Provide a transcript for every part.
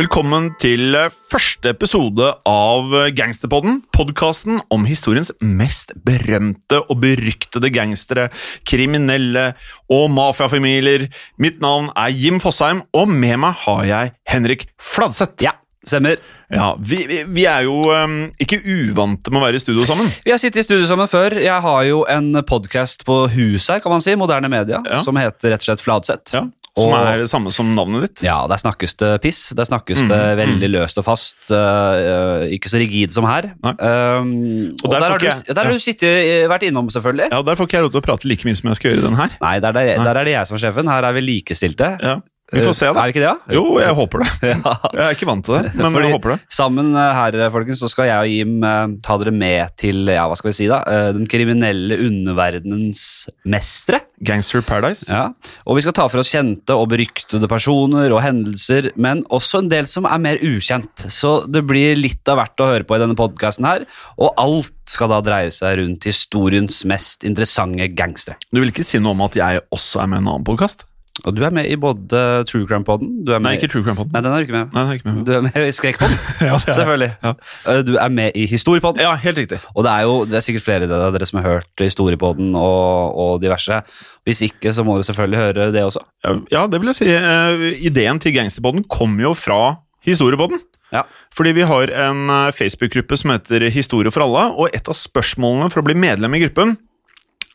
Velkommen til eh, første episode av eh, Gangsterpodden. Podkasten om historiens mest berømte og beryktede gangstere, kriminelle og mafiafamilier. Mitt navn er Jim Fosheim, og med meg har jeg Henrik Fladseth. Ja, stemmer. Ja, vi, vi, vi er jo um, ikke uvante med å være i studio sammen. Vi har sittet i studio sammen før. Jeg har jo en podkast på huset her, kan man si, moderne media, Ja. som heter rett og slett Fladseth. Ja, som Og- er det samme som navnet ditt. Ja, der snakkes det piss. Der snakkes Mm, det veldig løst og fast. Uh, ikke så rigid som her. Um, og, der der, har, har du, jeg- der har du sittet, vært innom, selvfølgelig. Ja, og Der får ikke jeg lov til å prate like mye som jeg skal gjøre i den her. Nei, der, der, der er det jeg som er sjefen. Her er vi likestilte. Ja, Vi får se, da. Er vi ikke det, da? Jo, jeg håper det. Ja. Jeg er ikke vant til det, men Fordi jeg håper det. Sammen eh, her, folkens, så skal jeg og Jim eh, ta dere med til ja, hva skal vi si da, eh, den kriminelle underverdenens mestre. Gangster Paradise. Ja. Og vi skal ta for oss kjente og beryktede personer og hendelser, men også en del som er mer ukjent. Så det blir litt av hvert å høre på i denne podkasten her, og alt skal da dreie seg rundt historiens mest interessante gangstere. Du vil ikke si noe om at jeg også er med i en annen podkast? Og du er med i både True med Nei, ikke True Crime-poden. Nei, den er du ikke med. Nei, den er ikke med. Du er med i Skrekkpoden, Ja, selvfølgelig. Ja. Eh, Du er med i Historiepoden. Ja, helt riktig. Og det er jo det er sikkert flere av dere som har hørt Historiepoden og, og diverse. Hvis ikke, så må dere selvfølgelig høre det også. Ja, Ja, det vil jeg si. Eh, ideen til Gangsterpoden kommer jo fra Historiepoden. Ja. Fordi vi har en eh, Facebook-gruppe som heter Historie for alle, og et av spørsmålene for å bli medlem i gruppen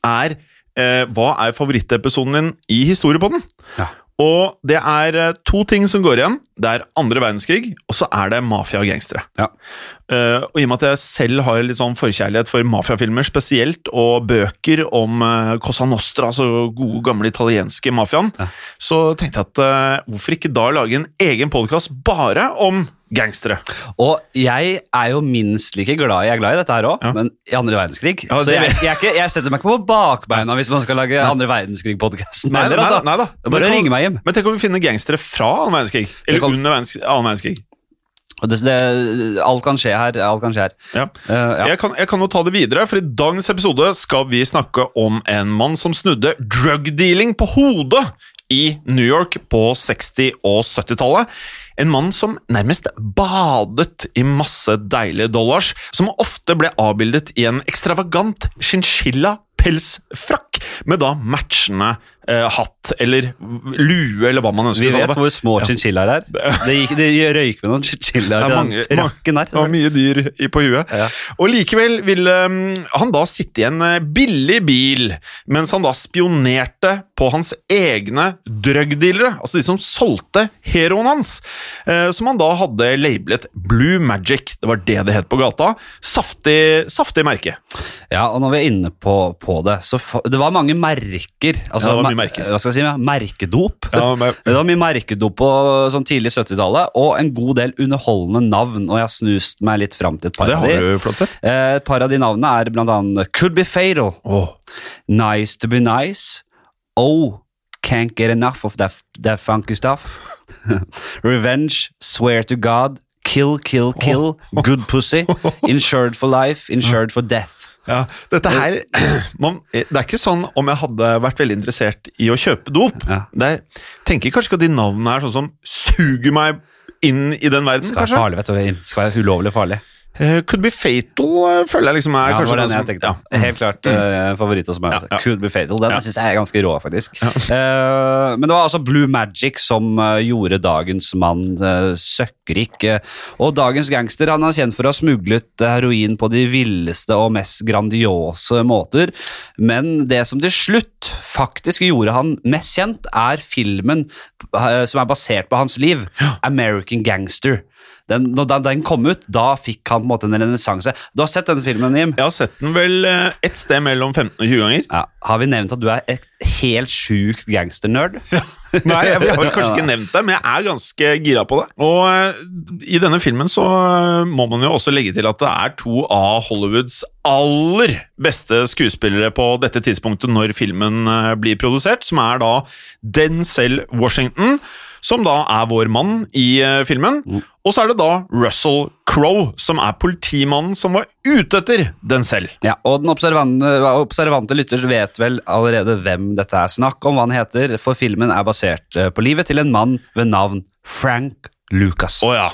er eh, hva er favorittepisoden din i Historiepodden? Ja. Og det er eh, to ting som går igjen. Det er andre verdenskrig, og så er det mafia og gangstere. Ja. Uh, og i og med at jeg selv har litt sånn forkjærlighet for mafiafilmer spesielt, og bøker om uh, Cosa Nostra, altså gode, gamle italienske mafiaen, Ja. så tenkte jeg at uh, hvorfor ikke da lage en egen podkast bare om gangstere? Og jeg er jo minst like glad Jeg er glad i dette her òg, Ja. men i andre verdenskrig. Ja, så jeg, jeg, ikke, jeg setter meg ikke på bakbeina hvis man skal lage andre verdenskrig-podkasten. Nei, nei, Altså. nei bare ring ringe meg hjem. Men tenk om vi finner gangstere fra annen verdenskrig? Eller kan- under annen verdenskrig? Det, det, alt kan skje her. Alt kan skje her. Ja. Uh, ja. Jeg, kan, jeg kan jo ta det videre, for i dagens episode skal vi snakke om en mann som snudde drug-dealing på hodet i New York på 60- og 70-tallet. En mann som nærmest badet i masse deilige dollars, som ofte ble avbildet i en ekstravagant chinchilla-pelsfrakk, med da matchende eh, hatt eller lue, eller hva man ønsker Vi vet hvor små chinchillaer er. Det, gikk, det røyk med noen chinchillaer Det er til mange- frakken der. Det var mye dyr i, på huet. Ja. Og likevel ville um, han da sitte i en eh, billig bil, mens han da spionerte på hans egne drugdealere, altså de som solgte heroen hans, eh, som han da hadde labelet Blue Magic. Det var det det het på gata. Saftig, saftig merke. Ja, og når vi er inne på, på det, så det var mange merker. Altså, Ja, det var mye mer- merker. Hva skal jeg si? Merkedop. Ja, men- Det var mye merkedop på sånn tidlig 70-tallet, og en god del underholdende navn. Og jeg har snust meg litt fram til et par av de. Eh, Et par av de navnene er blant annet Could Be Fatal, oh. Nice To Be Nice, Oh, Can't Get Enough of That, that Funky Stuff, Revenge, Swear to God, Kill, Kill, Kill, Good Pussy, Insured for Life, Insured for Death. Ja, dette her man, Det er ikke sånn om jeg hadde vært veldig interessert i å kjøpe dop. Ja. Er, tenker kanskje ikke at de navnene er sånn som suger meg inn i den verden, Det skal være farlig, vet du. Det skal være ulovlig farlig. Eh, Could Be Fatal eh, føler jeg liksom er Ja, kanskje den jeg tenkte. ja. Helt klart uh, favoritt hos meg. Ja. Could be fatal. Den Ja. synes jeg er ganske rå, faktisk. Uh, men det var altså Blue Magic som gjorde dagens mann uh, søkkrik. og dagens gangster han er kjent for å ha smuglet heroin på de villeste og mest grandiose måter. Men det som til slutt faktisk gjorde han mest kjent, er filmen som er basert på hans liv, American Gangster. Den, da den, kom ut, da fikk han på en måte en renessanse. Du har sett denne filmen, Jim? Jeg har sett den vel eh, et sted mellom 15 og 20 ganger. Ja, har vi nevnt at du er et helt sjukt gangsternerd? Nei, jeg, jeg har kanskje ikke nevnt det, men jeg er ganske gira på det. Og eh, i denne filmen så eh, må man jo også legge til at det er to av Hollywoods aller beste skuespillere på dette tidspunktet når filmen eh, blir produsert, som er da Denzel Washington, som da er vår mann i filmen. Og så er det da Russell Crowe, som er politimannen som var ute etter den selv. Ja, og den observante, observante lytter vet vel allerede hvem dette er snakk om, hva han heter, for filmen er basert eh, på livet til en mann ved navn Frank Lucas. Å ja.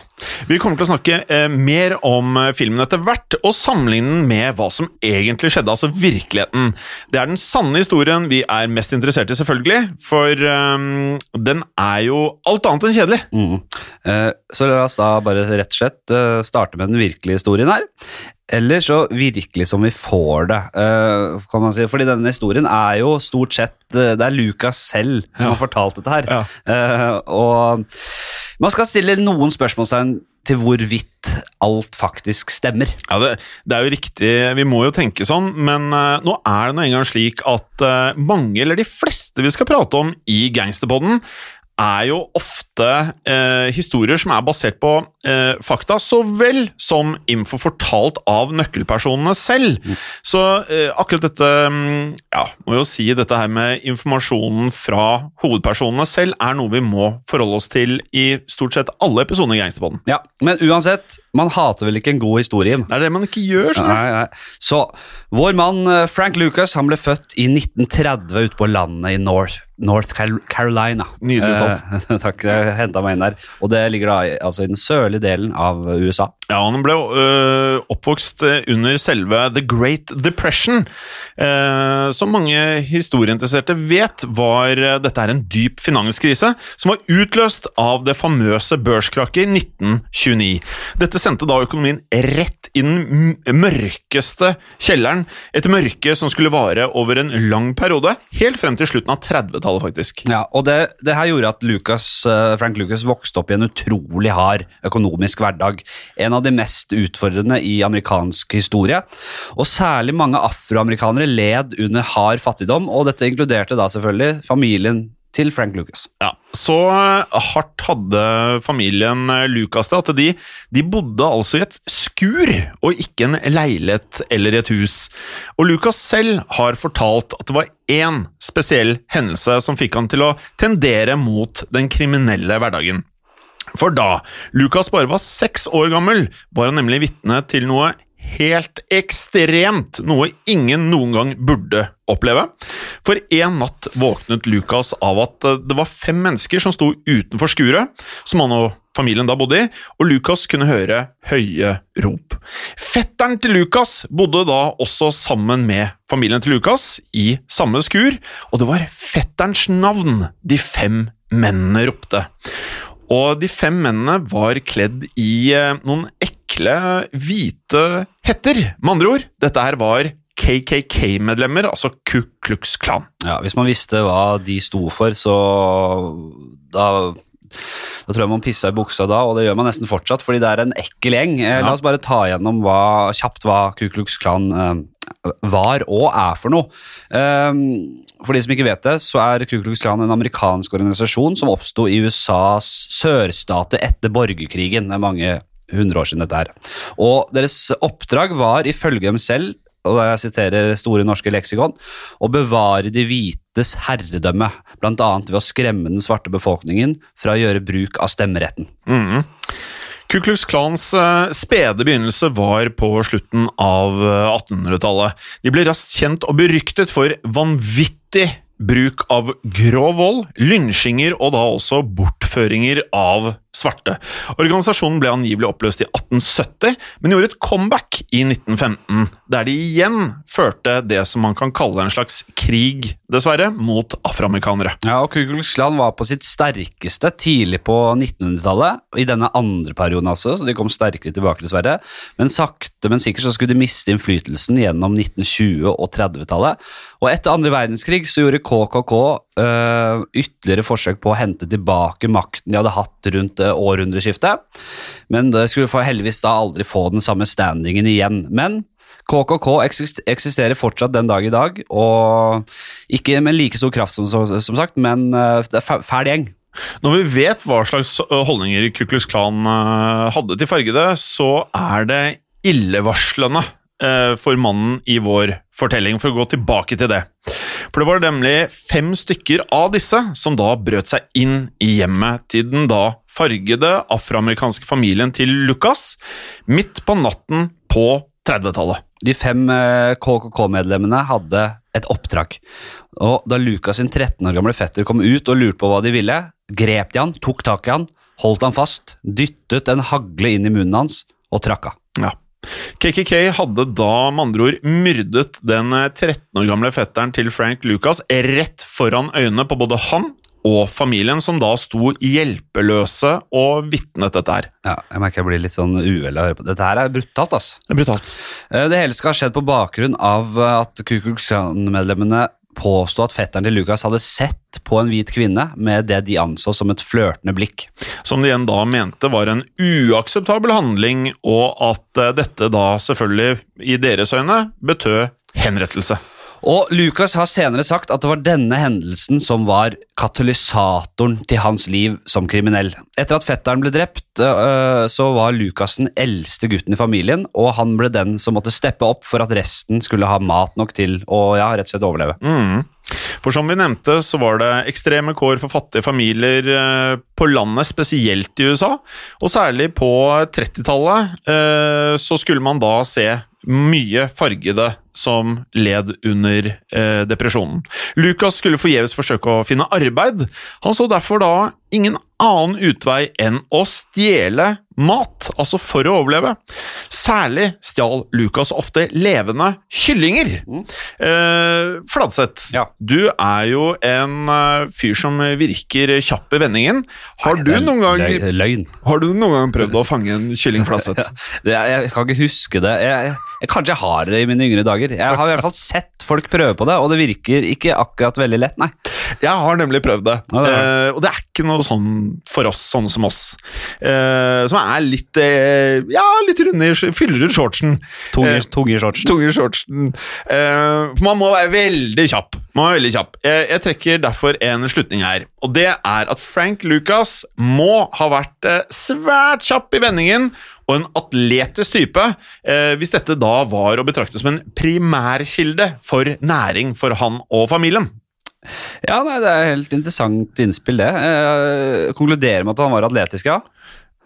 Vi kommer til å snakke eh, mer om eh, filmen etter hvert, og sammenligne den med hva som egentlig skjedde, altså virkeligheten. Det er den sanne historien vi er mest interessert i, selvfølgelig, for eh, den er jo alt annet enn kjedelig. Mm. Eh, så la oss da bare rett og slett eh, starte med den virkelige historien her. Eller så virkelig som vi får det, eh, kan man si. Fordi denne historien er jo stort sett eh, Det er Lucas selv som Ja. har fortalt dette her. Ja. Eh, og man skal stille noen spørsmålstegn til hvorvidt alt faktisk stemmer. Ja, det, det er jo riktig, vi må jo tenke sånn, men nå er det nå engang slik at mange, eller de fleste vi skal prate om i Gangsterpodden, er jo ofte eh, historier som er basert på eh, fakta, så vel som info fortalt av nøkkelpersonene selv. Så eh, akkurat dette mm, Ja, må jo si dette her med informasjonen fra hovedpersonene selv er noe vi må forholde oss til i stort sett alle episoder i Gangsterpodden. Ja, Men uansett, man hater vel ikke en god historie? Det er det man ikke gjør, sånn. Nei, nei. Så vår mann eh, Frank Lucas han ble født i 1930 ute på landet i North, North Carolina. Nydelig uttalt. Eh, takk, jeg henta meg inn der. Og det ligger da altså, i den sørlige delen av USA. Ja, han ble øh, oppvokst øh, under selve The Great Depression. Eh, som mange historieinteresserte vet, var øh, dette er en dyp finanskrise som var utløst av det famøse børskrakket i 1929. Dette sendte da økonomien rett i den mørkeste kjelleren, et mørke som skulle vare over en lang periode, helt frem til slutten av 30-tallet, faktisk. Ja, og det, det her gjorde at Lucas, eh, Frank Lucas vokste opp i en utrolig hard økonomisk hverdag. En av de mest utfordrende i amerikansk historie. Og særlig mange afroamerikanere led under hard fattigdom, og dette inkluderte da selvfølgelig familien til Frank Lucas. Ja, Så eh, hardt hadde familien eh, Lucas det at de, de bodde altså i et skur, og ikke en leilighet eller et hus. Og Lucas selv har fortalt at det var én spesiell hendelse som fikk han til å tendere mot den kriminelle hverdagen. For da Lucas bare var seks år gammel, var han nemlig vitne til noe helt ekstremt, noe ingen noen gang burde oppleve. For en natt våknet Lucas av at eh, det var fem mennesker som sto utenfor skuret, som han og familien da bodde i, og Lucas kunne høre høye rop. Fetteren til Lucas bodde da også sammen med familien til Lucas i samme skur, og det var fetterens navn de fem mennene ropte. Og de fem mennene var kledd i eh, noen ekle, hvite hetter. Med andre ord, dette her var KKK-medlemmer, altså Ku Klux Klan. Ja, Hvis man visste hva de sto for, så da da tror jeg man pissa i buksa da, og det gjør man nesten fortsatt, fordi det er en ekkel gjeng. Ja. La oss bare ta igjennom hva, kjapt hva Ku Klux Klan eh, var og er for noe. Eh, for de som ikke vet det, så er Ku Klux Klan en amerikansk organisasjon som oppsto i USAs sørstater etter borgerkrigen. Det er mange hundre år siden dette her. Og deres oppdrag var ifølge dem selv og jeg siterer Store norske leksikon, å bevare de hvites herredømme, annet ved å skremme den svarte befolkningen fra å gjøre bruk av stemmeretten. Mm. Ku Klux Klans eh, spede begynnelse var på slutten av eh, 1800-tallet. De ble raskt kjent og beryktet for vanvittig bruk av grov vold, lynsjinger og da også bortføringer av svarte. Organisasjonen ble angivelig oppløst i 1870, men gjorde et comeback i 1915, der de igjen førte det som man kan kalle en slags krig, dessverre, mot afroamerikanere. Ja, og Ku Klux Klan var på sitt sterkeste tidlig på 1900-tallet, i denne andre perioden altså, så de kom sterkere tilbake dessverre, men sakte, men sikkert så skulle de miste innflytelsen gjennom 1920- og 30-tallet, og etter andre verdenskrig så gjorde KKK øh, ytterligere forsøk på å hente tilbake makten de hadde hatt rundt øh, århundreskiftet, men det skulle for heldigvis da aldri få den samme standingen igjen. Men KKK eksisterer fortsatt den dag i dag, og ikke med like stor kraft som, som, sagt, men øh, det er fæ- fæl gjeng. Når vi vet hva slags holdninger Ku Klux Klan hadde til fargede, så er det illevarslende for mannen i vår fortelling, for å gå tilbake til det. For det var nemlig fem stykker av disse som da brøt seg inn i hjemmet til den da fargede afroamerikanske familien til Lucas, midt på natten på 30-tallet. De fem eh, KKK-medlemmene hadde et oppdrag. Og da Lucas sin 13 år gamle fetter kom ut og lurte på hva de ville, grep de han, tok tak i han, holdt han fast, dyttet en hagle inn i munnen hans og trakk av. Ja. KKK hadde da med andre ord myrdet den 13 år gamle fetteren til Frank Lucas rett foran øynene på både han og familien, som da sto hjelpeløse og vitnet dette her. Ja, jeg merker jeg blir litt sånn uvel av å høre på. Dette her er brutalt, ass. Det er brutalt. Eh, Det hele skal ha skjedd på bakgrunn av eh, at Ku Klux Klan-medlemmene påsto at fetteren til Lucas hadde sett på en hvit kvinne med det de anså som et flørtende blikk. Som de igjen da mente var en uakseptabel handling, og at eh, dette da selvfølgelig, i deres øyne, betød henrettelse. Og Lucas har senere sagt at det var denne hendelsen som var katalysatoren til hans liv som kriminell. Etter at fetteren ble drept, så var Lucas den eldste gutten i familien, og han ble den som måtte steppe opp for at resten skulle ha mat nok til å ja, rett og slett overleve. Mm. For som vi nevnte, så var det ekstreme kår for fattige familier på landet, spesielt i USA. Og særlig på 30-tallet eh, så skulle man da se mye fargede som led under eh, depresjonen. Lucas skulle forgjeves forsøke å finne arbeid. Han så derfor da ingen annen utvei enn å stjele mat, altså for å overleve. Særlig stjal Lucas ofte levende kyllinger. Eh, Fladseth, Ja. du er jo en eh, fyr som virker kjapp i vendingen. Har du er noen gang har du noen gang prøvd å fange en kylling, Fladseth? Jeg, jeg kan ikke huske det. Jeg, jeg, kanskje jeg har det i mine yngre dager. Jeg har i hvert fall sett folk prøve på det, og det virker ikke akkurat veldig lett, nei. Jeg har nemlig prøvd det, Ja, det eh, og det er ikke noe sånn for oss, sånne som oss. Eh, som er litt eh, ja, litt runde i Fyller ut shortsen. Tunge, Eh, i shortsen. Eh, man må være veldig kjapp. Man må være veldig kjapp. Jeg, jeg trekker derfor en slutning her, og det er at Frank Lucas må ha vært svært kjapp i vendingen og en atletisk type, eh, hvis dette da var å betrakte som en primærkilde for næring for han og familien. Ja, nei, Det er helt interessant innspill, det. Eh, konkluderer med at han var atletisk, ja.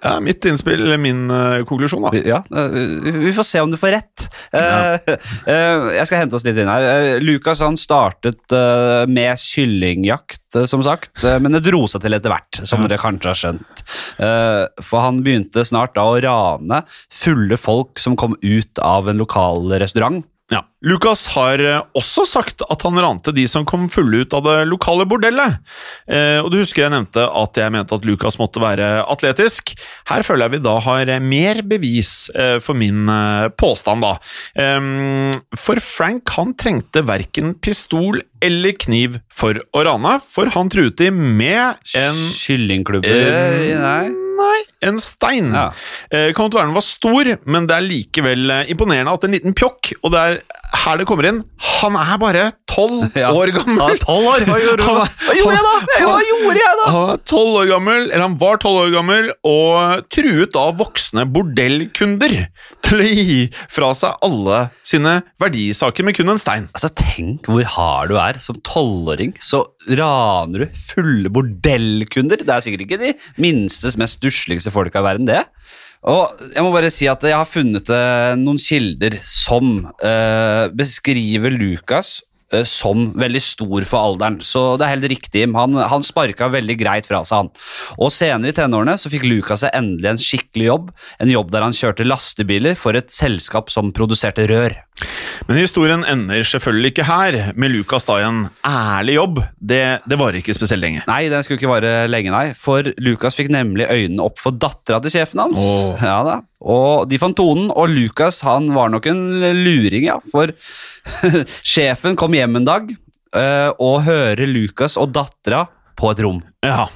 Ja, mitt innspill, min eh, konklusjon, da. Ja, eh, Vi får se om du får rett. Eh, eh, jeg skal hente oss litt inn her. Lukas han startet med kyllingjakt, som sagt, men det dro seg til etter hvert, som dere kanskje har skjønt. For han begynte snart da å rane fulle folk som kom ut av en lokal restaurant. Ja. Lucas har eh, også sagt at han rante de som kom fulle ut av det lokale bordellet. Eh, og du husker jeg nevnte at jeg mente at Lucas måtte være atletisk. Her føler jeg vi da har eh, mer bevis eh, for min eh, påstand, da. Ehm, for Frank han trengte verken pistol eller kniv for å rane, for han truet de med en Kyllingklubber Eh, Nei. Nei, en stein. Ja. Eh, den var stor, men det er likevel eh, imponerende at en liten pjokk, og det er her det kommer inn, han er bare tolv Ja. år gammel. Ja, er 12 år! Hva gjorde? Han- Hva gjorde jeg da? Hva gjorde jeg da? Han var tolv år gammel, eller han var 12 år gammel, og truet av voksne bordellkunder til å gi fra seg alle sine verdisaker med kun en stein. Altså, Tenk hvor hard du er. Som tolvåring så raner du fulle bordellkunder. Det er sikkert ikke de minstes, mest stussligste folka i verden, det. Og jeg må bare si at jeg har funnet eh, noen kilder som eh, beskriver Lucas eh, som veldig stor for alderen, så det er helt riktig. Han, han sparka veldig greit fra seg, han. Og senere i tenårene så fikk Lucas endelig en skikkelig jobb. En jobb der han kjørte lastebiler for et selskap som produserte rør. Men historien ender selvfølgelig ikke her, med Lucas da i en ærlig jobb. Det, det varer ikke spesielt lenge. Nei, den skulle ikke vare lenge, nei. For Lucas fikk nemlig øynene opp for dattera til sjefen hans. Oh. Ja da. Og de fant tonen, og Lucas han var nok en luring, ja. For sjefen kom hjem en dag eh, og hører Lucas og dattera på et rom. Ja,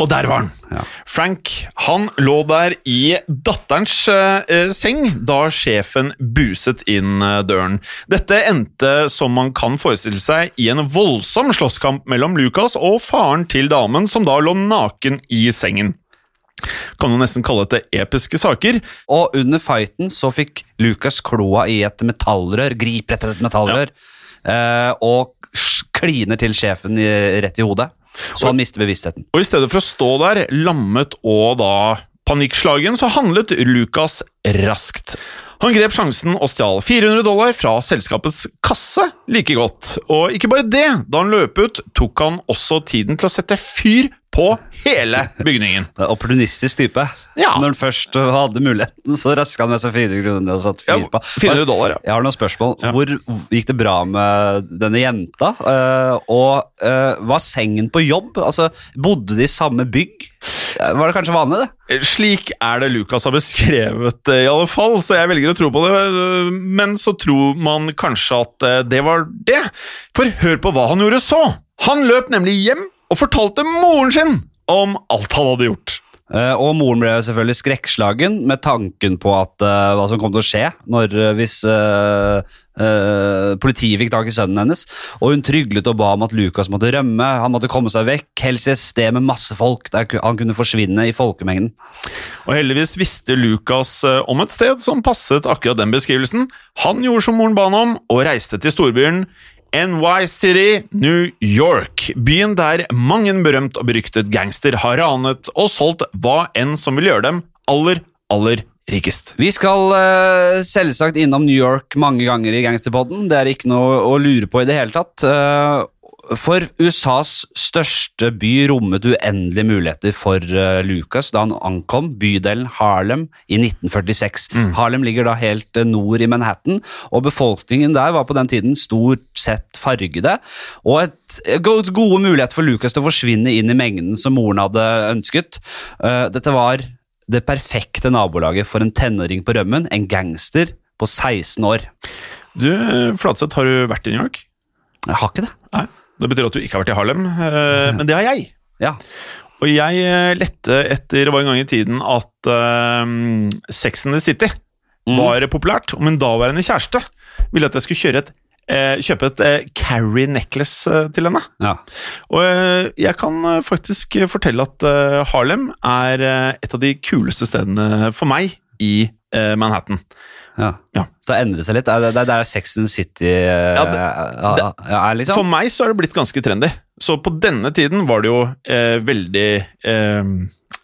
og der var han. Ja. Frank han lå der i datterens eh, seng da sjefen buset inn eh, døren. Dette endte, som man kan forestille seg, i en voldsom slåsskamp mellom Lucas og faren til damen, som da lå naken i sengen. Kan jo nesten kalle dette episke saker. Og under fighten så fikk Lucas kloa i et metallrør, griper etter et metallrør, eh, og kliner til sjefen i, rett i hodet. Så han mister bevisstheten. Og i stedet for å stå der, lammet og da panikkslagen, så handlet Lucas raskt. Han grep sjansen og stjal 400 dollar fra selskapets kasse like godt. Og ikke bare det, da han løp ut, tok han også tiden til å sette fyr på hele bygningen. Det er Opportunistisk type. Ja. Når han først hadde muligheten, så raska han med seg 400 kroner og satt fyr på. 400 dollar, ja. Jeg har noen spørsmål. Ja. Hvor gikk det bra med denne jenta? Eh, og eh, var sengen på jobb? Altså, Bodde de i samme bygg? Eh, Var det kanskje vanlig, det? Slik er det Lucas har beskrevet det, i alle fall, så jeg velger å tro på det. Men så tror man kanskje at det var det. For hør på hva han gjorde så! Han løp nemlig hjem og fortalte moren sin om alt han hadde gjort. Uh, og moren ble selvfølgelig skrekkslagen med tanken på at, uh, hva som kom til å skje når, uh, hvis politiet fikk tak i sønnen hennes. Og hun tryglet og ba om at Lucas måtte rømme, han måtte komme seg vekk, helst i et sted med masse folk der han kunne forsvinne i folkemengden. Og heldigvis visste Lucas eh, om et sted som passet akkurat den beskrivelsen. Han gjorde som moren ba han om, og reiste til storbyen NY City, New York. Byen der mange berømt og beryktet gangster har ranet og solgt hva enn som vil gjøre dem aller, aller rikest. Vi skal uh, selvsagt innom New York mange ganger i Gangsterpodden. Det er ikke noe å lure på i det hele tatt. Eh, for USAs største by rommet uendelige muligheter for uh, Lucas da han ankom bydelen Harlem i 1946. Harlem ligger da helt eh, nord i Manhattan, og befolkningen der var på den tiden stort sett fargede. Og et, go- gode muligheter for Lucas til å forsvinne inn i mengden som moren hadde ønsket. Uh, dette var det perfekte nabolaget for en tenåring på rømmen, en gangster på 16 år. Du, Flatseth, har du vært i New York? Jeg har ikke det. Nei. Det betyr at du ikke har vært i Harlem, eh, men det har jeg. Ja. Og jeg eh, lette etter var en gang i tiden at um, Sex and the City var populært, og min daværende kjæreste ville at jeg skulle et, eh, kjøpe et eh, Carrie necklace eh, til henne. ja. Og jeg kan faktisk fortelle at Harlem er et av de kuleste stedene for meg i Manhattan. Ja. Ja. Så det endrer seg litt. Det er er der Sex and City eh, Ja, det- ja, er, liksom? For meg så er det blitt ganske trendy. Så på denne tiden var det jo eh, veldig eh,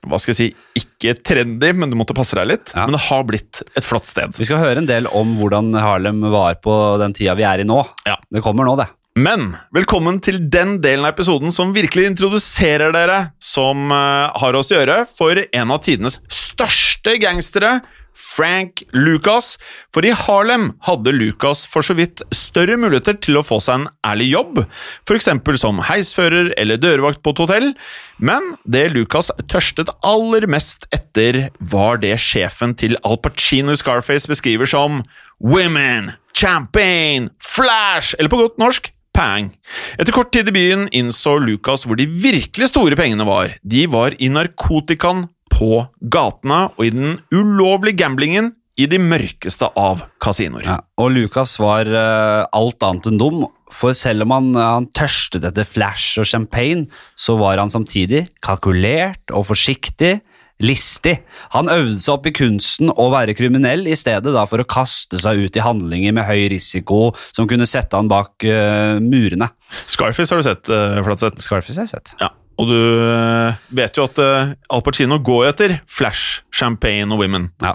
Hva skal jeg si Ikke trendy, men du måtte passe deg litt. Ja. Men det har blitt et flott sted. Vi skal høre en del om hvordan Harlem var på den tida vi er i nå. Ja. Det kommer nå, det. Men velkommen til den delen av episoden som virkelig introduserer dere som eh, har oss å gjøre for en av tidenes største gangstere, Frank Lucas. For i Harlem hadde Lucas for så vidt større muligheter til å få seg en ærlig jobb, f.eks. som heisfører eller dørvakt på et hotell, men det Lucas tørstet aller mest etter, var det sjefen til Al Pacino Scarface beskriver som women, champagne, flash, eller på godt norsk Pang. Etter kort tid i byen innså Lucas hvor de virkelig store pengene var. De var i narkotikaen på gatene og i den ulovlige gamblingen i de mørkeste av kasinoer. Ja. Og Lucas var uh, alt annet enn dum. For selv om han, han tørstet etter flash og champagne, så var han samtidig kalkulert og forsiktig. Listig. Han øvde seg opp i kunsten å være kriminell, i stedet da for å kaste seg ut i handlinger med høy risiko som kunne sette han bak uh, murene. Scarface har du sett, uh, Flatseth. Scarface har jeg sett. Ja. Og du eh, vet jo at eh, Al Pacino går etter flash, champagne og women. Ja.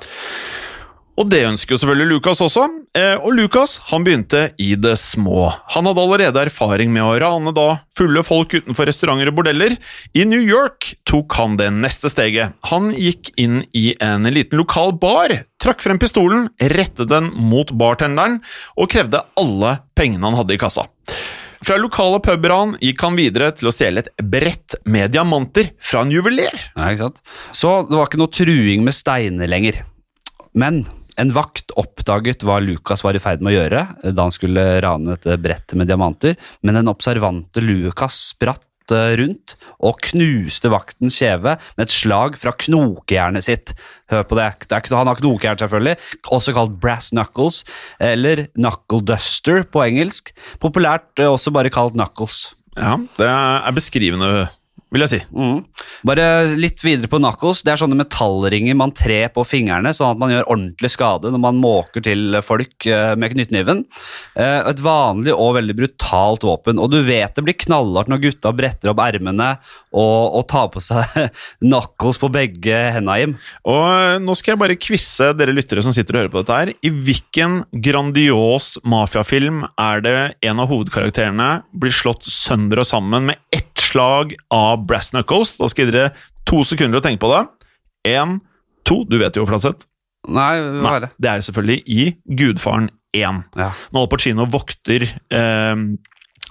Og det ønsker jo selvfølgelig Lucas også. Eh, og Lucas han begynte i det små. Han hadde allerede erfaring med å rane da fulle folk utenfor restauranter og bordeller. I New York tok han det neste steget. Han gikk inn i en liten lokal bar, trakk frem pistolen, rettet den mot bartenderen og krevde alle pengene han hadde i kassa. Fra lokale pubran gikk han videre til å stjele et brett med diamanter fra en juveler. Ja, ikke sant? Så det var ikke noe truing med steiner lenger. Men en vakt oppdaget hva Lucas var i ferd med å gjøre da han skulle rane dette brettet med diamanter, men den observante Lucas spratt eh, rundt og knuste vaktens kjeve med et slag fra knokejernet sitt. Hør på det. han har knokejern, selvfølgelig, også kalt brass knuckles, eller knuckle duster på engelsk. Populært eh, også bare kalt knuckles. Ja, det er beskrivende, vil jeg si. Mm. Bare litt videre på knuckles. Det er sånne metallringer man trer på fingrene, sånn at man gjør ordentlig skade når man måker til folk eh, med knyttneven. Eh, Et vanlig og veldig brutalt våpen. Og du vet det blir knallhardt når gutta bretter opp ermene og, og tar på seg knuckles på begge henda, Jim. Og eh, nå skal jeg bare quize dere lyttere som sitter og hører på dette her. I hvilken grandios mafiafilm er det en av hovedkarakterene blir slått sønder og sammen med ett slag av Brass Knuckles. Da skal dere to sekunder å tenke på det. Én, to Du vet jo, Flatseth. Nei, hva er det? Det er selvfølgelig i Gudfaren 1. Ja. Når Al Pacino vokter eh,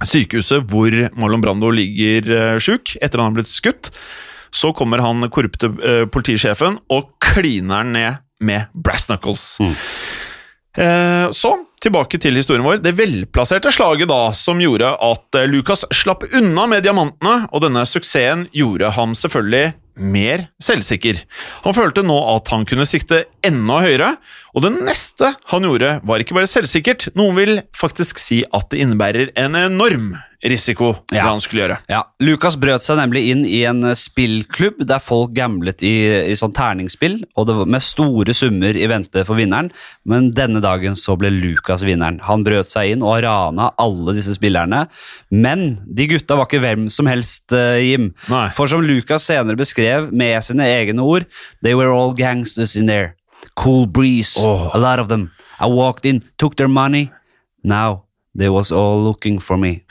sykehuset hvor Marlon Brando ligger eh, sjuk etter han har blitt skutt, så kommer han korrupte eh, politisjefen og kliner ned med Brass Knuckles. Mm. Eh, så tilbake til historien vår. Det velplasserte slaget da som gjorde at eh, Lucas slapp unna med diamantene, og denne suksessen gjorde ham selvfølgelig mer selvsikker. Han følte nå at han kunne sikte enda høyere, og det neste han gjorde, var ikke bare selvsikkert, noen vil faktisk si at det innebærer en enorm risiko det han skulle gjøre. Ja, Lucas brøt seg nemlig inn i en eh, spillklubb der folk gamblet i, i sånn terningspill, og det var med store summer i vente for vinneren, men denne dagen så ble Lucas vinneren. Han brøt seg inn og rana alle disse spillerne, men de gutta var ikke hvem som helst, eh, Jim. Nei. For som Lucas senere beskrev med sine egne ord, they were all gangsters in there. Cool breeze, oh. a lot of them. I walked in, took their money. Now they was all looking for me.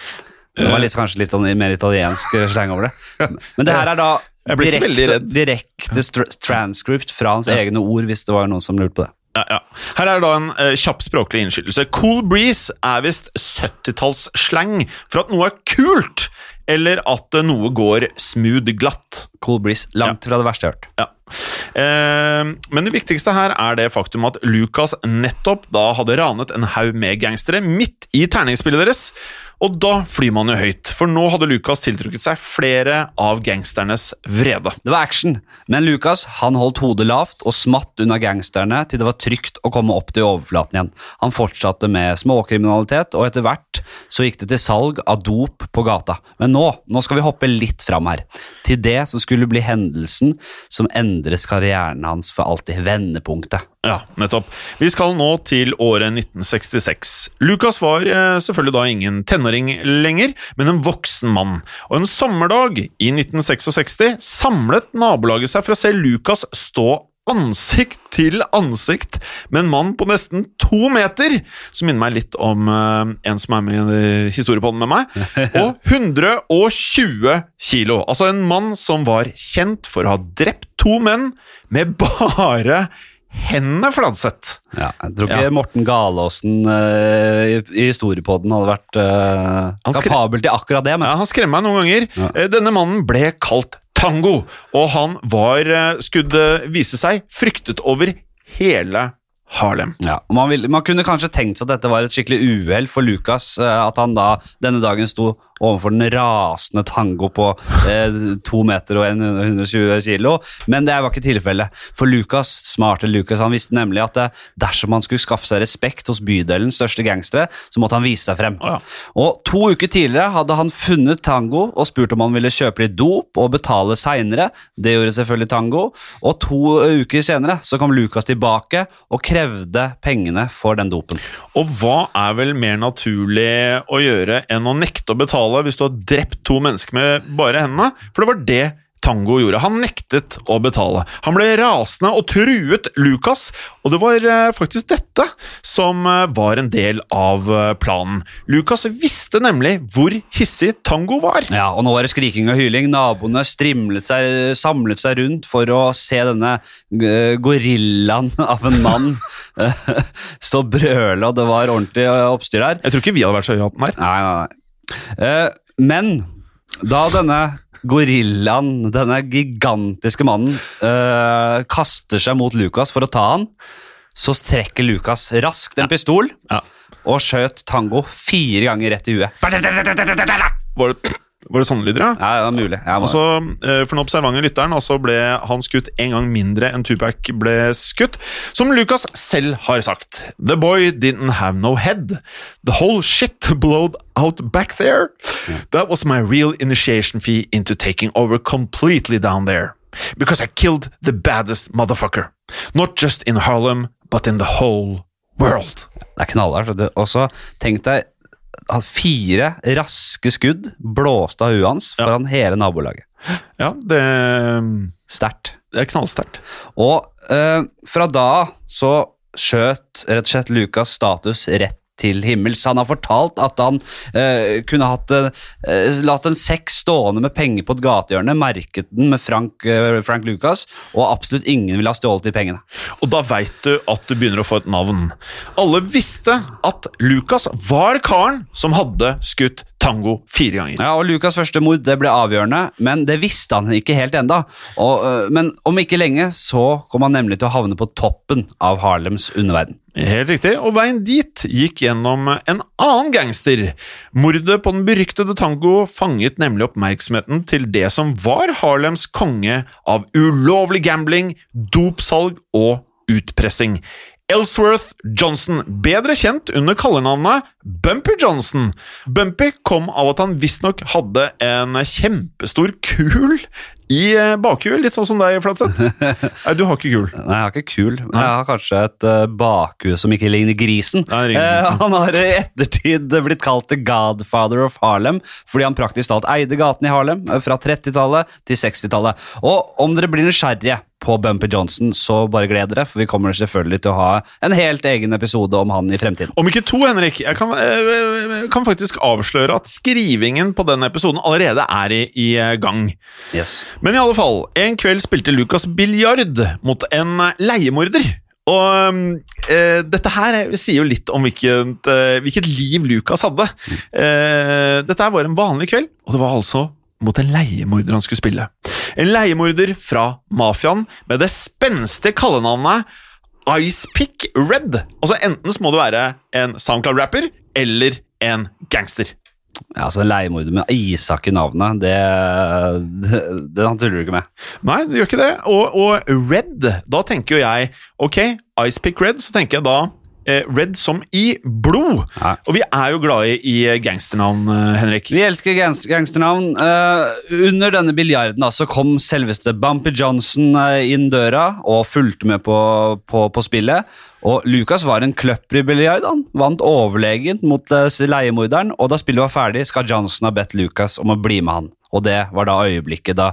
Det var litt, kanskje litt sånn mer italiensk sleng over det. Men det her er da direkte, direkte transcript fra hans egne ord, hvis det var noen som lurte på det. Ja, ja. Her er det da en uh, kjapp språklig innskytelse. Cool breeze er visst 70-tallssleng for at noe er kult, eller at eh, noe går smooth glatt. Cool breeze, langt fra det verste jeg har hørt. Ja. Uh, men det viktigste her er det faktum at Lucas nettopp da hadde ranet en haug med gangstere midt i terningsspillet deres. Og da flyr man jo høyt, for nå hadde Lucas tiltrukket seg flere av gangsternes vrede. Det var action, men Lucas han holdt hodet lavt og smatt unna gangsterne til det var trygt å komme opp til overflaten igjen. Han fortsatte med småkriminalitet, og etter hvert så gikk det til salg av dop på gata. Men nå, nå skal vi hoppe litt fram her, til det som skulle bli hendelsen som endres karrieren hans for alltid, vendepunktet. Ja, nettopp. Vi skal nå til året 1966. Lucas var eh, selvfølgelig da ingen tenåring lenger, men en voksen mann. Og en sommerdag i 1966 samlet nabolaget seg for å se Lucas stå ansikt til ansikt med en mann på nesten to meter, som minner meg litt om uh, en som er med i historiepodden med meg, og 120 kilo. Altså en mann som var kjent for å ha drept to menn med bare hendene fladsett. Ja, jeg tror ikke Ja. Morten Galaasen uh, i, i historiepodden hadde vært uh, skre- kapabel til akkurat det, men Ja, han skremmer meg noen ganger. Ja. Eh, Denne mannen ble kalt Tango, og han var, skulle vise seg, fryktet over hele Harlem. Ja, man, vil, man kunne kanskje tenkt seg at dette var et skikkelig uhell for Lucas, at han da denne dagen sto overfor den rasende tango på eh, to meter og 120 kilo, men det var ikke tilfellet. For Lucas, smarte Lucas, han visste nemlig at det, dersom han skulle skaffe seg respekt hos bydelens største gangstere, så måtte han vise seg frem. Oh, ja. Og to uker tidligere hadde han funnet Tango og spurt om han ville kjøpe litt dop og betale seinere. Det gjorde selvfølgelig Tango. Og to uker senere så kom Lucas tilbake og krevde pengene for den dopen. Og hva er vel mer naturlig å gjøre enn å nekte å betale hvis du har drept to mennesker med bare hendene? For det var det Tango gjorde. Han nektet å betale. Han ble rasende og truet Lucas, og det var eh, faktisk dette som eh, var en del av eh, planen. Lucas visste nemlig hvor hissig Tango var. Ja, og nå var det skriking og hyling. Naboene strimlet seg, samlet seg rundt for å se denne gorillaen av en mann stå og brøle, og det var ordentlig oppstyr her. Jeg tror ikke vi hadde vært så høye hatten her. Nei, nei, nei. Eh, men da denne gorillaen, denne gigantiske mannen, uh, kaster seg mot Lucas for å ta han, så trekker Lucas raskt en pistol Ja. og skjøt Tango fire ganger rett i huet. Var det, var det sånne lyder, ja? Ja, det var mulig. Ja, Altså, eh, for den observante lytteren altså ble han skutt en gang mindre enn Tupac ble skutt. Som Lucas selv har sagt The boy didn't have no head. The whole shit blowed out back there. That was my real initiation fee into taking over completely down there. Because I killed the baddest motherfucker. Not just in Harlem, but in the whole world. det er knallhardt. Og så tenk deg fire raske skudd blåste av huet hans foran hele nabolaget. Ja, det, Sterkt. det er knallsterkt. Og eh, fra da så skjøt rett og slett Lucas status rett til himmels. Han har fortalt at han eh, kunne hatt eh, latt en sekk stående med penger på et gatehjørne, merket den med Frank, eh, Frank Lucas, og absolutt ingen ville ha stjålet de pengene. Og da veit du at du begynner å få et navn. Alle visste at Lucas var karen som hadde skutt Tango fire ganger. Ja, og Lucas' første mord det ble avgjørende, men det visste han ikke helt enda. Og, øh, men om ikke lenge så kom han nemlig til å havne på toppen av Harlems underverden. Helt riktig, og veien dit gikk gjennom en annen gangster. Mordet på den beryktede Tango fanget nemlig oppmerksomheten til det som var Harlems konge av ulovlig gambling, dopsalg og utpressing. Ellsworth Johnson, bedre kjent under kallenavnet Bumpy Johnson. Bumpy kom av at han visstnok hadde en kjempestor kul i bakhjul, litt sånn som deg, Flatseth. Nei, du har ikke kul. Nei, jeg har ikke kul, men jeg har kanskje et uh, bakhue som ikke ligner grisen. Nei, Eh, han har i ettertid blitt kalt The Godfather of Harlem fordi han praktisk talt eide gaten i Harlem eh, fra 30-tallet til 60-tallet. Og om dere blir nysgjerrige på Bumper Johnson, så bare gled dere, for vi kommer selvfølgelig til å ha en helt egen episode om han i fremtiden. Om ikke to, Henrik. Jeg kan, jeg kan faktisk avsløre at skrivingen på den episoden allerede er i, i eh, gang. Yes. Men i alle fall, en kveld spilte Lucas biljard mot en leiemorder. Og eh, dette her sier jo litt om hvilket, eh, hvilket liv Lucas hadde. Eh, dette var en vanlig kveld, og det var altså mot en leiemorder han skulle spille. En leiemorder fra mafiaen med det spenstige kallenavnet Icepick Red. Altså Enten så må du være en SoundCloud-rapper eller en gangster. Ja, altså leiemorder med Isak i navnet, det, det, det han tuller du ikke med. Nei, du gjør ikke det. Og, og Red, da tenker jo jeg Ok, Icepick Red, så tenker jeg da Red som i blod. Ja. Og vi er jo glade i gangsternavn, eh, Henrik. Vi elsker gangst gangsternavn. Eh, under denne biljarden altså, så kom selveste Bumpy Johnson eh, inn døra og fulgte med på, på, på spillet. Og Lucas var en kløpper i. Han vant overlegent mot eh, leiemorderen, og da spillet var ferdig, skal Johnson ha bedt Lucas om å bli med han. Og det var da øyeblikket da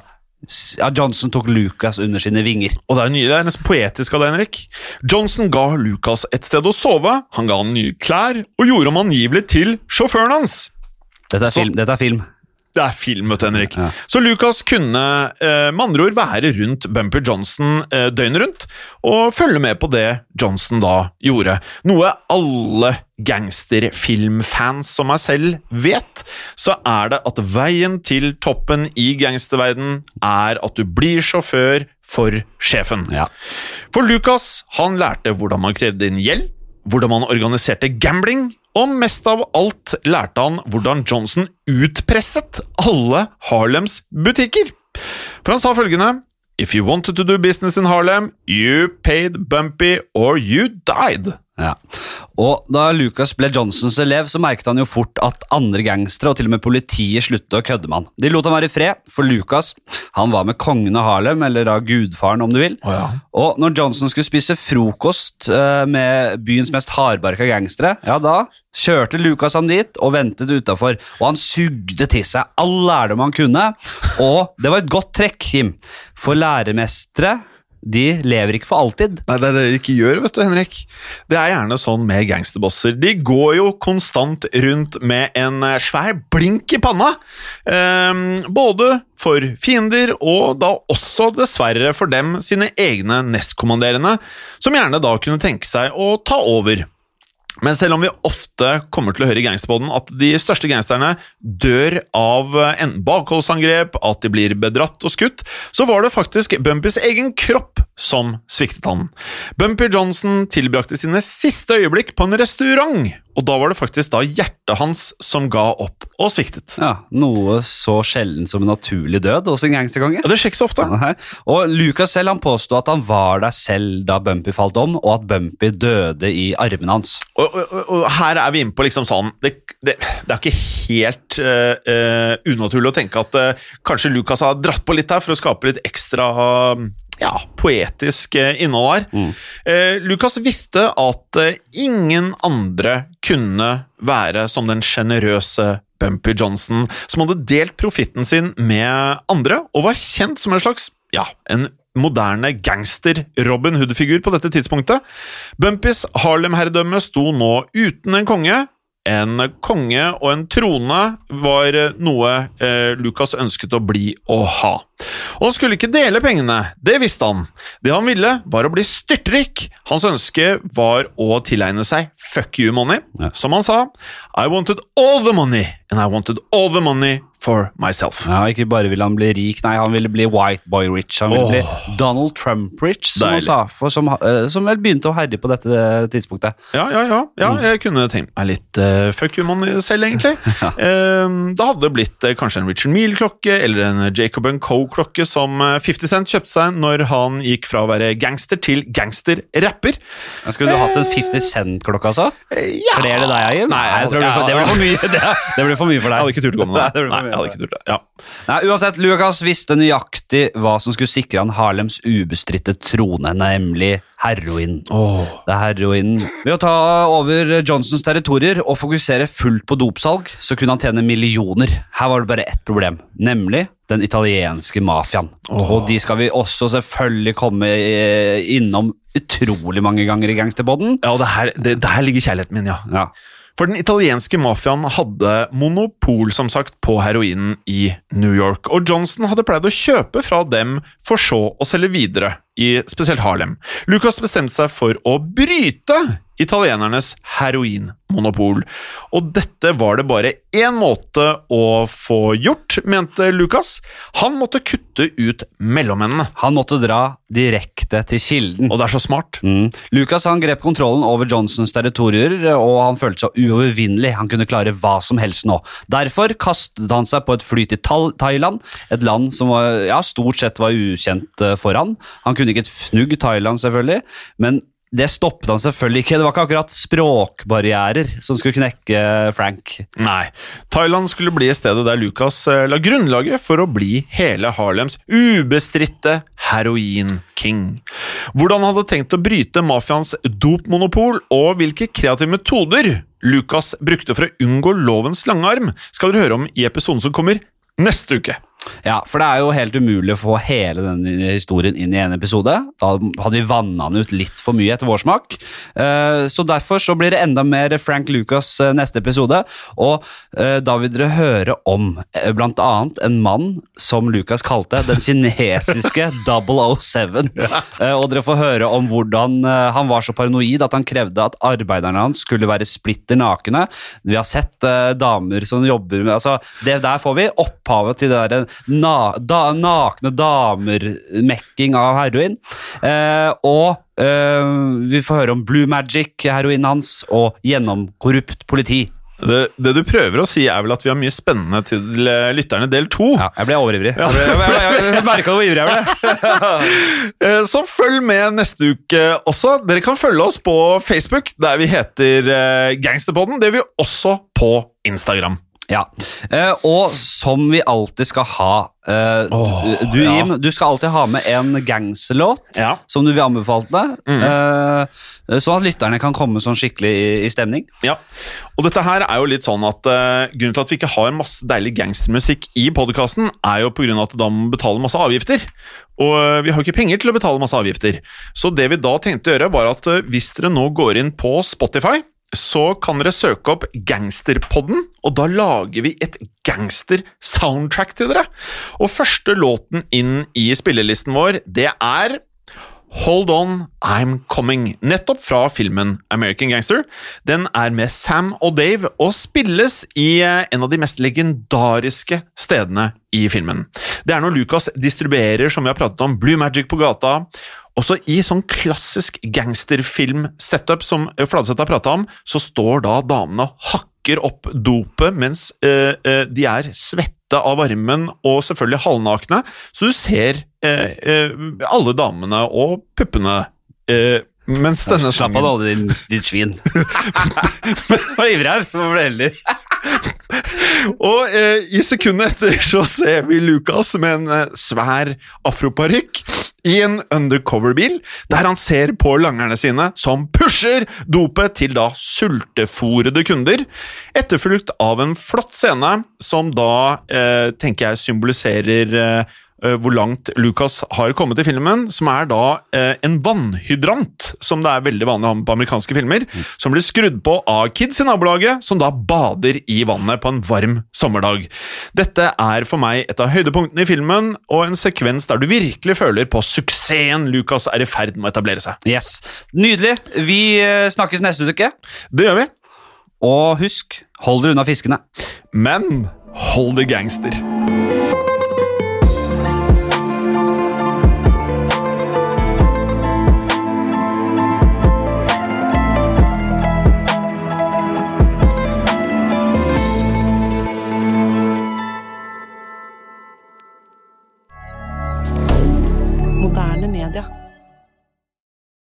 ja, Johnson tok Lucas under sine vinger. Og det er, nye, det er nesten poetisk av deg, Henrik. Johnson ga Lucas et sted å sove, han ga han nye klær, og gjorde ham angivelig til sjåføren hans. Dette er Så- film. Dette er film. Det er film, vet du, Henrik. Ja. Så Lucas kunne eh, med andre ord være rundt Bumper Johnson eh, døgnet rundt, og følge med på det Johnson da gjorde. Noe alle gangsterfilmfans som meg selv vet, så er det at veien til toppen i gangsterverden er at du blir sjåfør for sjefen. Ja. For Lucas, han lærte hvordan man krevde inn gjeld, hvordan man organiserte gambling, og mest av alt lærte han hvordan Johnson utpresset alle Harlems butikker. For han sa følgende If you wanted to do business in Harlem, you paid Bumpy or you died. Ja. Og da Lucas ble Johnsons elev, så merket han jo fort at andre gangstere og til og med politiet sluttet å kødde med han. De lot han være i fred, for Lucas han var med kongen av Harlem, eller da gudfaren om du vil. Oh, ja. Og når Johnson skulle spise frokost eh, med byens mest hardbarka gangstere, ja da kjørte Lucas ham dit og ventet utafor, og han sugde til seg all lærdom han kunne. Og det var et godt trekk, Kim, for læremestere de lever ikke for alltid. Nei, det er det de ikke gjør, vet du, Henrik. Det er gjerne sånn med gangsterbosser. De går jo konstant rundt med en eh, svær blink i panna. Um, både for fiender, og da også dessverre for dem sine egne nestkommanderende, som gjerne da kunne tenke seg å ta over. Men selv om vi ofte kommer til å høre i gangsterpodden at de største gangsterne dør av enten bakholdsangrep, at de blir bedratt og skutt, så var det faktisk Bumpys egen kropp som sviktet han. Bumpy Johnson tilbrakte sine siste øyeblikk på en restaurant, og da var det faktisk da hjertet hans som ga opp og sviktet. Ja, Noe så sjelden som en naturlig død hos en gangsterkonge. Ja, det skjer ikke så ofte. Nei. Og Lucas selv han påstod at han var der selv da Bumpy falt om, og at Bumpy døde i armene hans. Og, og, og- og her er vi inne på liksom sånn Det, det, det er ikke helt uh, unaturlig å tenke at uh, kanskje Lucas har dratt på litt her for å skape litt ekstra ja, poetisk innhold her. Eh, Lucas visste at ingen andre kunne være som den sjenerøse Bumpy Johnson, som hadde delt profitten sin med andre, og var kjent som en slags ja, en moderne gangster-Robin Hood-figur på dette tidspunktet. Bumpys Harlem-herredømme sto nå uten en konge. En konge og en trone var noe eh, Lucas ønsket å bli og ha. Og han skulle ikke dele pengene, det visste han. Det han ville, var å bli styrtrik. Hans ønske var å tilegne seg fuck you money. Ja. Som han sa, I wanted all the money, and I wanted all the money for myself. Ja, Ikke bare ville han bli rik, nei, han ville bli white boy rich. Han ville oh. bli Donald Trump rich, som han sa, som, eh, som vel begynte å herje på dette tidspunktet. Ja, ja, ja. ja jeg kunne tenkt meg litt uh, fuck you money selv, egentlig. Eh, det hadde blitt eh, kanskje en Richard Meal-klokke eller en Jacob Co-klokke som eh, 50 Cent kjøpte seg når han gikk fra å være gangster til gangster-rapper. Skulle du hatt en 50 Cent-klokke, altså? Ja. Kler det deg, Eivind? Nei, jeg tror det, det ble for mye det, det ble for mye for deg. Jeg hadde ikke turt å gå med det. det Nei, mye. Jeg hadde ikke turt det. Ja. Nei, uansett, Lucas visste nøyaktig hva som skulle sikre han Harlems ubestridte trone, nemlig heroin. Det er heroinen. Ved å ta over Johnsons territorier og fokusere fullt på dopsalg, så kunne han tjene millioner. Her var det bare ett problem, nemlig den italienske mafiaen. Og de skal vi også selvfølgelig komme eh, innom utrolig mange ganger i Gangsterboden. Ja, og det her, det, der ligger kjærligheten min, ja. Ja. For den italienske mafiaen hadde monopol som sagt, på heroinen i New York, og Johnson hadde pleid å kjøpe fra dem for så å selge videre, i spesielt Harlem. Lucas bestemte seg for å bryte italienernes heroinmonopol, og dette var det bare én måte å få gjort, mente Lucas. Han måtte kutte ut mellommennene, Han måtte dra direkte til kilden. og det er så smart. Mm. Lucas han grep kontrollen over Johnsons territorier, og han følte seg uovervinnelig. Han kunne klare hva som helst nå. Derfor kastet han seg på et fly til Thailand, et land som var, ja, stort sett var ukjent eh, for han. Han kunne ikke et fnugg Thailand, selvfølgelig, men det stoppet han selvfølgelig ikke. Det var ikke akkurat språkbarrierer som skulle knekke Frank. Nei, Thailand skulle bli stedet der Lucas eh, la grunnlaget for å bli hele Harlems ubestridte heroin-king. Hvordan han hadde tenkt å bryte mafiaens dopmonopol, og hvilke kreative metoder Lucas brukte for å unngå lovens lange arm, skal dere høre om i episoden som kommer neste uke. Ja, for det er jo helt umulig å få hele denne historien inn i en episode. Da hadde vi vanna den ut litt for mye etter vår smak. Eh, Så derfor så blir det enda mer Frank Lucas eh, neste episode. Og eh, da vil dere høre om blant annet en mann som Lucas kalte den kinesiske 007. Eh, Og dere får høre om hvordan han var så paranoid at han krevde at arbeiderne hans skulle være splitter nakne. Vi har sett damer som jobber med altså, det Der får vi opphavet til det der na, da, nakne damer-mekking av heroin. Eh, og eh, vi får høre om Blue Magic, heroinen hans, og gjennomkorrupt politi. Det, det du prøver å si, er vel at vi har mye spennende til eh, lytterne del to. Ja, jeg ble overivrig. Jeg, ble- jeg, jeg, jeg, jeg merka hvor ivrig jeg ble. Eh, Så følg med neste uke også. Dere kan følge oss på Facebook, der vi heter eh, Gangsterpodden. Det gjør vi også på Instagram. Ja, Uh, og som vi alltid skal ha uh, oh, Du, ja. Jim, du skal alltid ha med en gangsterlåt Ja. som du vil anbefale deg, eh, sånn at lytterne kan komme sånn skikkelig i, i stemning. Ja, og dette her er jo litt sånn at Grunnen til at vi ikke har masse deilig gangstermusikk i podkasten, er jo på grunn av at da må betale masse avgifter. Og vi har jo ikke penger til å betale masse avgifter. Så det vi da tenkte å gjøre, var at hvis dere nå går inn på Spotify, så kan dere søke opp Gangsterpodden, og da lager vi et gangster-soundtrack til dere. Og første låten inn i spillelisten vår, det er Hold On, I'm Coming, nettopp fra filmen American Gangster. Den er med Sam og Dave og spilles i eh, en av de mest legendariske stedene i filmen. Det er når Lucas distribuerer, som vi har pratet om, Blue Magic på gata. Også i sånn klassisk gangsterfilm-setup som Fladseth har prata om, så står da damene og hakker opp dopet mens eh, eh, de er svette av varmen og selvfølgelig halvnakne, så du ser eh, eh, alle damene og puppene eh, mens denne Slapp av da, din, din, svin. Var ivrig her. Ble heldig. Og eh, i sekundet etter så ser vi Lucas med en eh, svær afroparykk i en undercover-bil, der han ser på langerne sine som pusher dopet til da sultefòrede kunder, etterfulgt av en flott scene som da, eh, tenker jeg, symboliserer eh, hvor langt Lucas har kommet i filmen, som er da eh, en vannhydrant, som det er veldig vanlig å ha med på amerikanske filmer, som blir skrudd på av kids i nabolaget, som da bader i vannet på en varm sommerdag. Dette er for meg et av høydepunktene i filmen, og en sekvens der du virkelig føler på suksessen Lucas er i ferd med å etablere seg. Yes. Nydelig. Vi eh, snakkes neste uke. Det gjør vi, Og husk, hold dere unna fiskene. men hold det gangster.